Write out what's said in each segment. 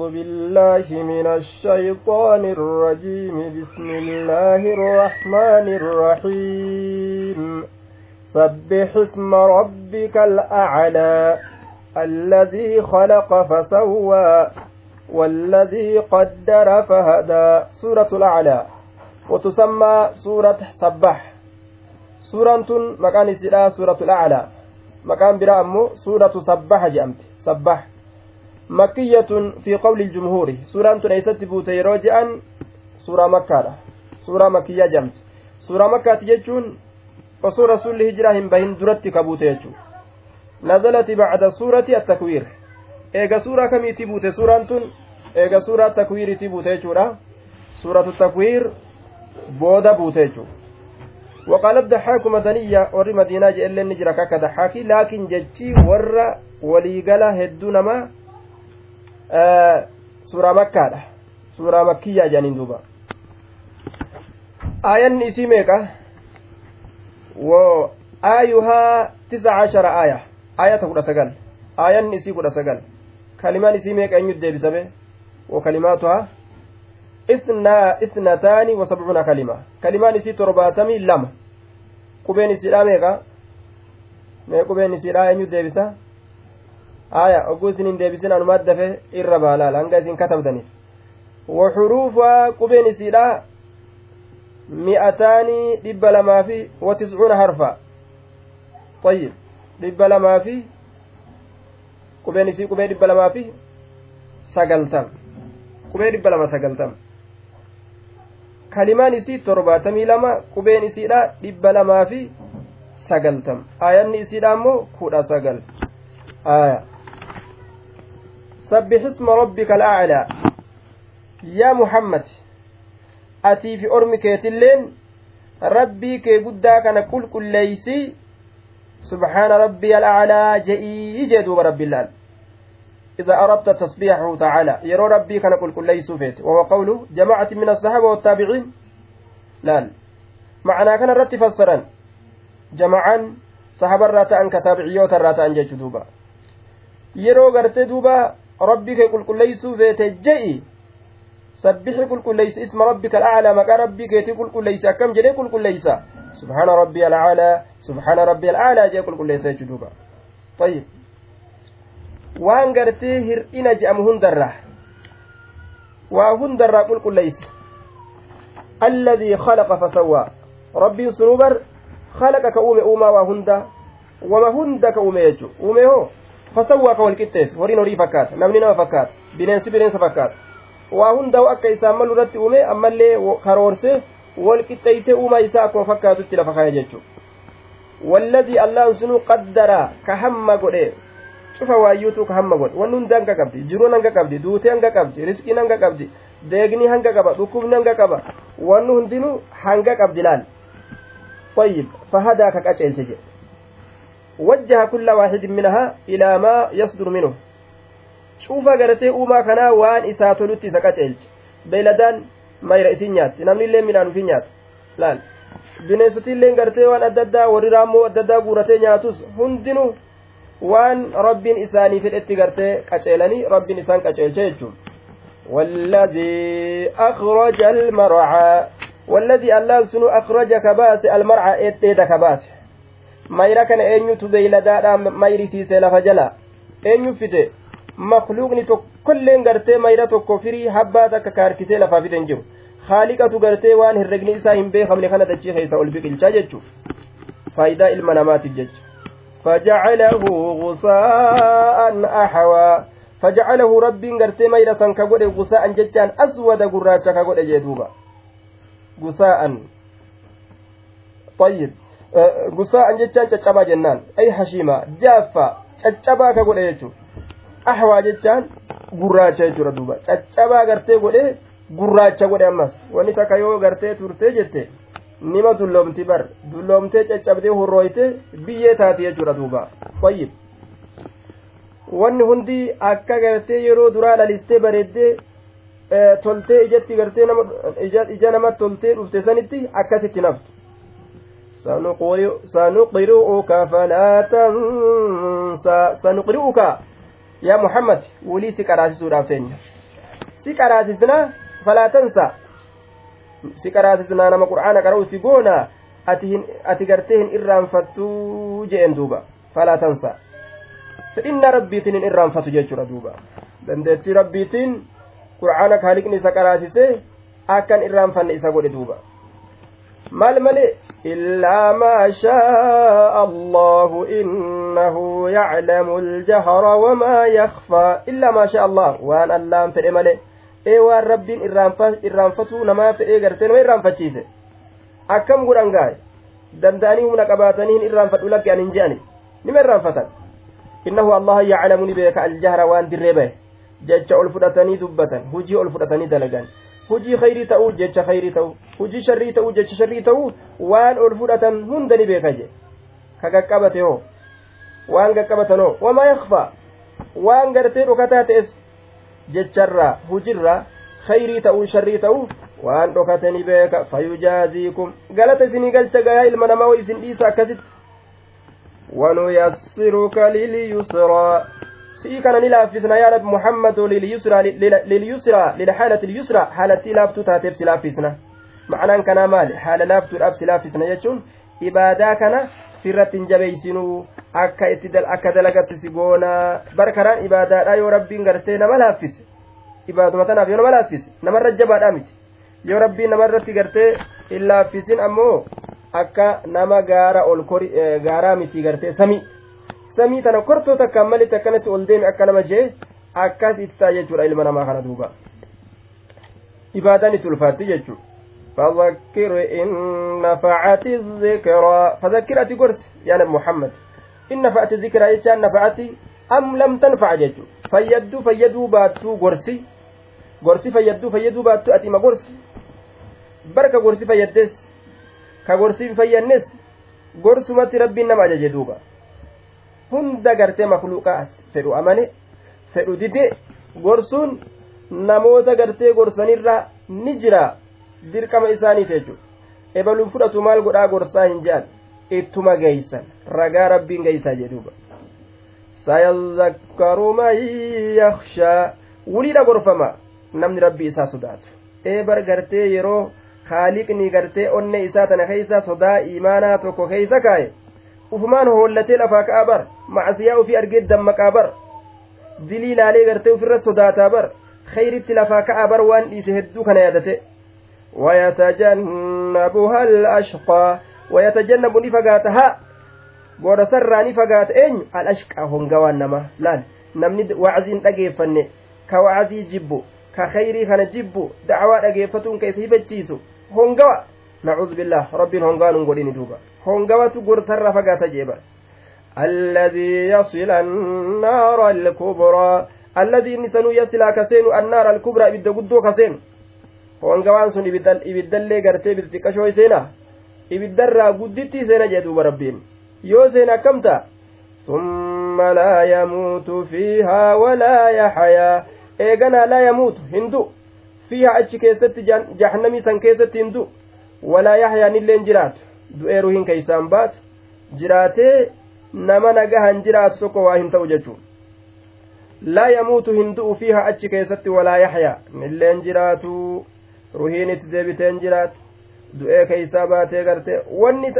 أعوذ بالله من الشيطان الرجيم. بسم الله الرحمن الرحيم. سبح اسم ربك الأعلى الذي خلق فسوى والذي قدر فهدى. سورة الأعلى. وتسمى سورة سبح. سورة مكان سورة الأعلى. مكان برا سورة سبح جأمت سبح. مكية في قول الجمهور سورة ليست بوتيرو جأن سورة مكة سورة مكية جمت سورة مكة تجتون osoo rasuulli hijiraa hin bahin duratti kabuute jechuu nazalati bacda suurati attakwiir eega suuraa kamiitii buute suuraan tun eega suuraa takwiiritii buute jechuudha suuratu takwiir booda buute jechuu وقال الضحاك مدنية ور مدينة جئلن نجرى كاكا ضحاكي لكن جتشي ور وليقلا هدو نما آه سورة مكة سورة مكية جانين دوبا آية إسي ميكا وآيها تسع عشر آية آية كudha sagal. Aayanni isii kudha sagal. Kalimaan isii meeqa eenyutu deebisame وكلماتها إثنا إثنتان وسبعون كلمة كلمان إسي ترباتمي لما قبين إسي لا ميقا mee qubeen isiidha eenyu deebisa? aya oguu isin hin deebisin anumaat dafe irra baalaal hanga isin katabdaniif. Waxuruufaa qubeen isiidha. Mi'ataanii dhibba lamaa fi watiscuuna harfa. Ayyib dhibba lamaa fi qubeen isii qubee dhibba lamaa fi sagaltam qubee dhibba lama sagaltam kalimaan isii torbaatamii lama qubeen isiidha dhibba lamaa fi sagaltam aayanni isiidha ammoo kudha sagal. Aya. Sabbix isma rabbika alaclaa yaa muhammad atii fi ormi keetilleen rabbii kee guddaa kana qulqulleeysi subhaana rabbiya alaclaa je'ii jee duuba rabbillaal إذا أردت تصبيحه تعالى يرى ربي كان قل كل ليس فيت. وهو قوله جماعة من الصحابة والتابعين. لا معنى كان رت فسرا. جماعا صحابة راتا أن كتابعيوتا راتا أن جيش دوبا. يرو غرت دوبا rabbii kee qulqulleeysuu beete je'i. Sabbixi qulqulleeysa isma rabbika alaclaa maqaa rabbii keetii qulqulleeysa akkam jedhee qulqulleeysa subhaana rabbii alaclaa subhaana rabbii alaclaa jee qulqulleeysa jechuu duuba. Ayyib waan gartee hir'ina je'amu hundarraa waa hundarraa qulqulleeysa alladii khalaqa fasawwaa rabbiin sunuu bar khalaqa ka uume uumaa waa hunda. Wama hunda ka uume jechu uume hoo? fasawwaa ka walqixxeesse horiin horii fakkaata namni nama fakkaata bineensi bineensa fakkaata waa hundaa'u akka isaan malu irratti uume ammallee karoorsee walqixxeeyte uumaa isaa akkuma fakkaatutti lafa kaaya jechuudha walladii allaan sunuu qaddaraa ka hamma godhe cufa waayyuutuu ka hamma godhe wanni hunda hanga qabdi jiruun hanga qabdi duutee hanga qabdi riskiin hanga qabdi deegnii hanga qaba dhukkubni hanga qaba wanni hundinuu hanga qabdi laal fayyib fahadaa ka qaceelche jedhe وجه كل واحد منها إلى ما يصدر منه شوف قرتي أوما كنا وان إساتولتي سكتل بيلدان ما يرئيسين نيات نمني اللي من في نيات waan adda addaa warri raammoo adda addaa guuratee nyaatus hundinuu waan rabbiin isaanii fedhetti gartee qaceelanii rabbiin isaan qaceelche jechuun والذي أخرج المرعى والذي الله سنو أخرج كباس المرعى إتيدا كباس مايرا كان أنيو تبيل دادا مايري سيسي لفجلا أنيو فيته مخلوقني tokkolleen gartee mayra tokko firii habbaa takka kaarkisee lafaa fiden jiru haaliqatu gartee waan herregni isaa hin beekamne kana dachii keessa ol biqilchaa jechuuf faayidaa ilma namaatiif jecha فجعله غثاء أحوى فجعله ربي غرتي ميرا سان كغودي غثاء ججان أسود غراچا كغودي جدوبا غثاء طيب Eh, gusaan jechaan caccabaa jennaan. Ay hashiima jaaffaa caccabaa ka godhe jechuudha ahwaa jechaan gurraacha jechuudha duuba. Caccabaa gartee godhe gurraacha godhe ammas. Wanni takka yoo gartee turte jette nima dulloomti bar. Dulloomtee caccabdee horrooyte biyyee taati jechuudha duuba. Fayyib. Wanni hundi akka gartee yeroo duraa lalistee bareeddee eh, toltee ijatti gartee ija nama toltee dhufte sanitti akkasitti naftu. sanuqri'uka falaa tansaa sanuqri'uka yaa muhammad wulii si qaraasisuudhaaf teenya si qaraasisna falaa tansaa si qaraasisnaa nama qur'aana qara'u si goona ati gartee hin irraanfattuu je'en duuba falaa tansaa fa'inna rabbiitiin hin irraanfatu jechuudha duuba dandeettii rabbiitiin qur'aana kaaliqni isa qaraasise akkan irraanfanne isa godhe duuba maal malee إلا ما شاء الله إنه يعلم الجهر وما يخفى إلا ما شاء الله وأن rabbiin irraanfatuu namaa fe'ee gartee nama irraanfachiise akkam godhan gaa'e danda'anii humna qabaatanii hin irraanfadhu lakke an hin je'ani nima irraanfatan innahu allaha yaclamu ni beeka aljahra waan dirree bahe jecha ol fudhatanii dubbatan hujii ol fudhatanii dalagan hujii khayrii ta'uu jecha khayrii ta'uu hujii sharrii ta'uu jecha sharrii ta'uu waan ol fudhatan hunda ni beeka je ka qaqqabate hoo waan qaqqabatan hoo wamaa yakfaa waan gartee dhokataa ta'es jecharraa hujirraa khayrii ta'uu sharrii ta'uu waan dhokate ni beeka fayujaaziikum galata isinii galcha gayaa ilma namaa isin dhiisa akkasitti wanuyassiruka lilyusraa sii kana ni laaffisna yaa nabi muhammadu lilyusraa lilxaalati ilyusraa haalattii laaftuu taateef si laaffisna ma'anaan kanaa maali haala laaftuudhaaf si laaffisna jechuun ibaadaa kana sirratti hin jabeeysinuu akka itti akka dalagatti si goonaa barkaraan ibaadaadha yoo rabbiin gartee nama laaffise ibaaduma tanaaf yoo nama laaffise namarra jabaadhaa miti yoo rabbiin namarratti gartee hin laaffisin ammoo akka nama gaara ol gaaraa miti gartee samii samii tana kortoo takkaan malitti akkanatti ol deeme akka nama jee akkas itti jechuudha ilma namaa kana duuba. Ibaadaan itti ulfaatti jechuudha فذكر إن نفعت الذكرى فذكر أتي قرس يا نبي محمد إن نفعت الذكرى إيشان نفعت أم لم تنفع جيجو فيدو فيدو باتو قرسي قرسي فيدو فيدو باتو أتي ما قرسي بركة قرسي فيدس كقرسي فينس قرسمة ربي نما جدوبا hunda gartee makluuqaa fedhu amane fedhu dide gorsuun namoota gartee gorsanirra ni jira dirqama isaaniiti jechuudha ebaluun fudhatu maal godhaa gorsaa hin je'an ittuma geeysan ragaa rabbiin geeysaa jedhuuba sayazakkaru man wuliidha gorfama namni rabbii isaa sodaatu eebar gartee yeroo kaaliqni gartee onne isaa tana keeysa sodaa imaanaa tokko keeysa kaaye ufumaan hoollatee lafaa ka'aa bar macasiyaa ufii argee dammaqaa bar dilii laalee gartee ufirra sodaataa bar khayritti lafaa ka'aa bar waan dhiise hedduu kana yaadate ويتجنبها الأشقى ويتجنب نفقات ها بورا سرى نفقات أين الأشقى هنقوان نما لا نمني وعزين تقيفن كوعزي جبو كخيري خنا جبو دعوة تقيفتون كيسي بجيسو هنقوا نعوذ بالله ربي hongawatu gorsarraa fagaata jee alladii yasila annaara alkubraa alladii inni sanuu yasilaa kaseenu annaara alkubraa ibidda guddoo kaseenu seenu hongabaan sun ibiddallee gartee birxiqqashoo seena. Ibiddarraa gudditti iseena jee duuba rabbiin. Yoo seen akkamta tumma laa yamuutu fiihaa walaa yaxayaa eeganaa laa yamuutu hin du'u fiihaa achi keessatti jahannamii san keessatti hin du'u walaa yaxyaa nilleen jiraatu du'eeru hin keeysaan baatu jiraatee nama nagahan jiraatu tokko waa hin ta'u jechuu laa yamuutu hin du'u fiiha achi keessatti walaa yaxyaa illeen jiraatu ruhiin itti deebiteen jiraat du'ee keeysaa baatee gartee wanni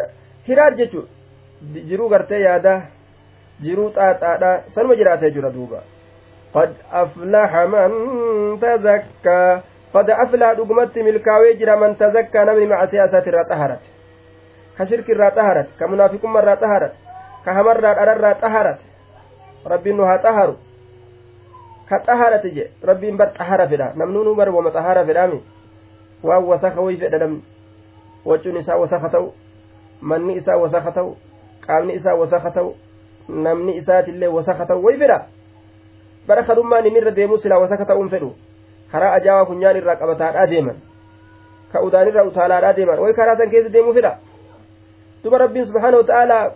hiraat jechuun jiruu gartee yaadaa jiruu xaaxaadhaa sanuma jiraatee jira duuba. Qad aflaxa man tazakkaa qad aflaxa dhugumatti milkaawee jira man tazakkaa namni macasiyaa isaati xaharate ka shirki irraa xaharate ka munaafiqumma irraa xaharate ka hamarraa dhararraa xaharate rabbiin nu haa xaharu ka xaharate je rabbiin bar xahara fedha namnuu bar wama xahara fedhaami waan wasaka way fedha namni wacuun isaa wasaka ta'u manni isaa wasaka ta'u qaamni isaa wasaka ta'u namni isaatillee wasaka ta'u way fedha bara kadhummaan inni irra deemuu silaa wasaka ta'uun fedhu karaa ajaa'aa funyaan irraa qabataadhaa deeman ka udaan irraa utaalaadhaa deeman way karaa san keessa deemuu fedha duba rabbiin subhaana wata'aalaa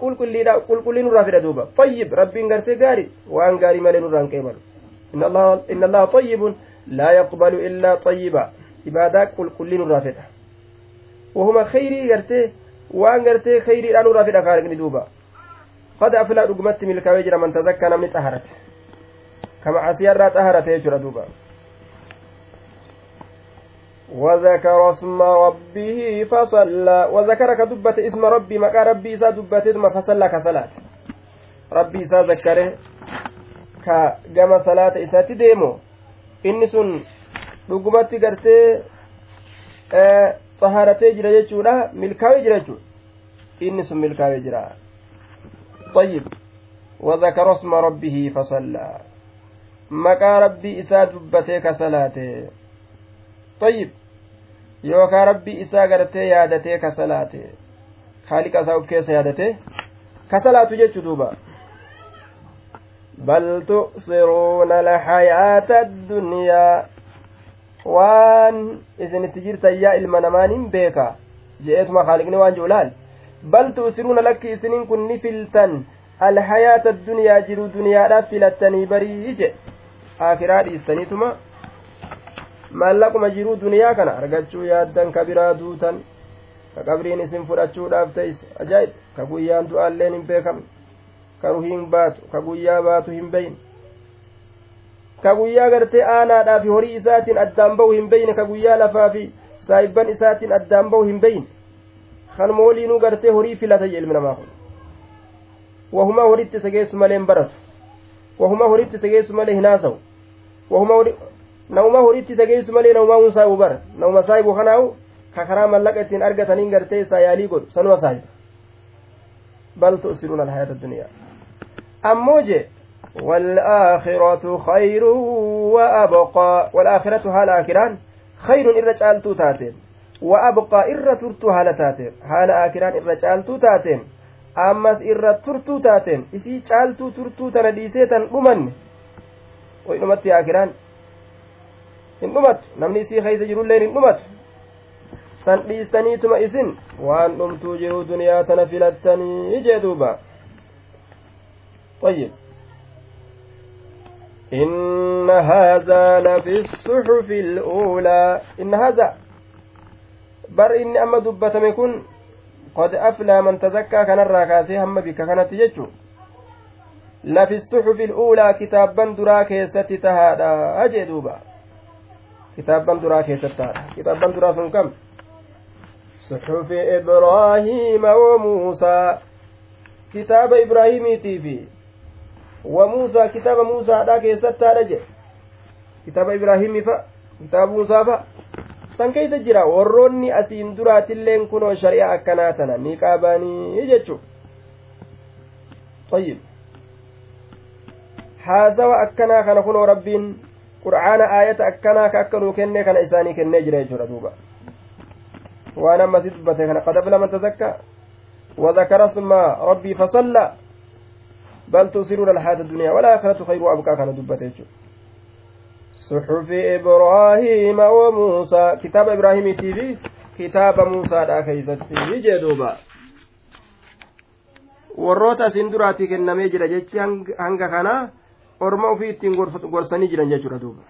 qulqulliidha qulqulliin irraa fedha duuba tayyib rabbiin gartee gaari waan gaarii malee nurraa hin qeebalu inna allaha tayyibun laa yaqbalu illaa tayyiba ibaadaa qulqullii nurraa fedha wahuma khayrii gartee waan gartee khayriidhaa nurraa fedha kaaliqni duuba qad aflaa dhugumatti milkaawee jira man tazakkaa namni xaharate kama asiyarraa xaharate jechuudha duuba وذكر اسم ربه فصلى وذكر كدبت اسم ربي مكا ربي إسا دبت ثم فصلى كصلاة ربي إسا ذكره كجمع صلاة إسا تديمو inni sun dhugumatti gartee xahaaratee jira jechuudha milkaa'ee jira jechuudha inni sun milkaa'ee jira طيب وذكر اسم ربه فصلى مقا ربي إسا دبتك صلاته طيب يوكا ربي إسا قرتي يادتي كصلاته خالق أسا أبكيس يادتي كصلاة جيتش دوبا بل تؤثرون الحياة الدنيا waan isinitti jirtan yaa ilma namaan hin beeka je'eetuma haaliqni waan ji'ulaal bal tu'siruuna lakki isiniin kun ni filtan alhayaata addunyaa jiru duniyaadhaaf filattanii barii je aakiraa dhiistaniituma maallaquma jiruu duniyaa kana argachuu yaaddan ka biraa duutan ka qabriin isin fudhachuudhaaf ta'is ajaa'ib ka guyyaan du'aalleen hin beekamne ka ruhiin baatu ka guyyaa baatu hin beyn ka guyyaa gartee aanaadhaa fi horii isaatiin addaan bahu hin beyne ka guyyaa lafaa fi saayibban isaatiin addaan bahu hin beyne kanuma waliinuu gartee horii filata ilmi namaa kun wahuma horitti tegeessu malee hin baratu wahuma horitti tegeessu malee hin haasawu wahuma nauma horitti tegeessu malee naumaa hun saahibu bara nauma saahibu kanaahu ka karaa mallaqa ittiin argataniin gartee isaa yaalii godhu sanuma saahiba bal tu'siruuna alhayaata addunyaa ammoo jee والآخرة خير وأبقى والآخرة هال آخران خير إر جالتو تاتين وأبقى إر ترتو هال تاتين هال آخران إر جالتو تاتين أمس إر ترتو تاتين إسي جالتو ترتو تنديسيتن أمن وإنمت آخران hin dhumatu namni isii keeysa jirulleen hin dhumatu san dhiistaniituma isin waan dhumtuu jiruu duniyaa tana filattanii jee duuba طيب إن هذا لفي الصحف الأولى إن هذا بر إني أما دبتم يكون قد أفلى من تزكى كان الراكاسي هم بك كانت يجو لفي الصحف الأولى كتابا درا كيست تهادا كتابا درا كيست تهادا كتابا درا سن كم؟ صحف إبراهيم وموسى. كتاب إبراهيم تيفي وموسى كتاب موسى دا كيست تارجه كتاب إبراهيم فا كتاب موسى فا. jira warroonni asiin duraatilleen kunoo shari'a akkanaa tana ni qaabanii jechu طيب. akkanaa kana kunoo rabbiin qur'aana aayata akkanaa ka akkanuu kenne kana isaanii kennee jira jechuudha duuba waan ammasi dubbate kana qad aflama tazakkaa وذكر اسم ربي فصلى بل تؤثرون الحياة الدنيا والآخرة خير وأبقى كان دبته صحف إبراهيم وموسى كتاب إبراهيم تيفي كتاب موسى دا كيستي جدوبا warroota isin duraatii kennamee jira jechi hanga kana orma ofii ittiin gorsanii jiran jechuudha duuba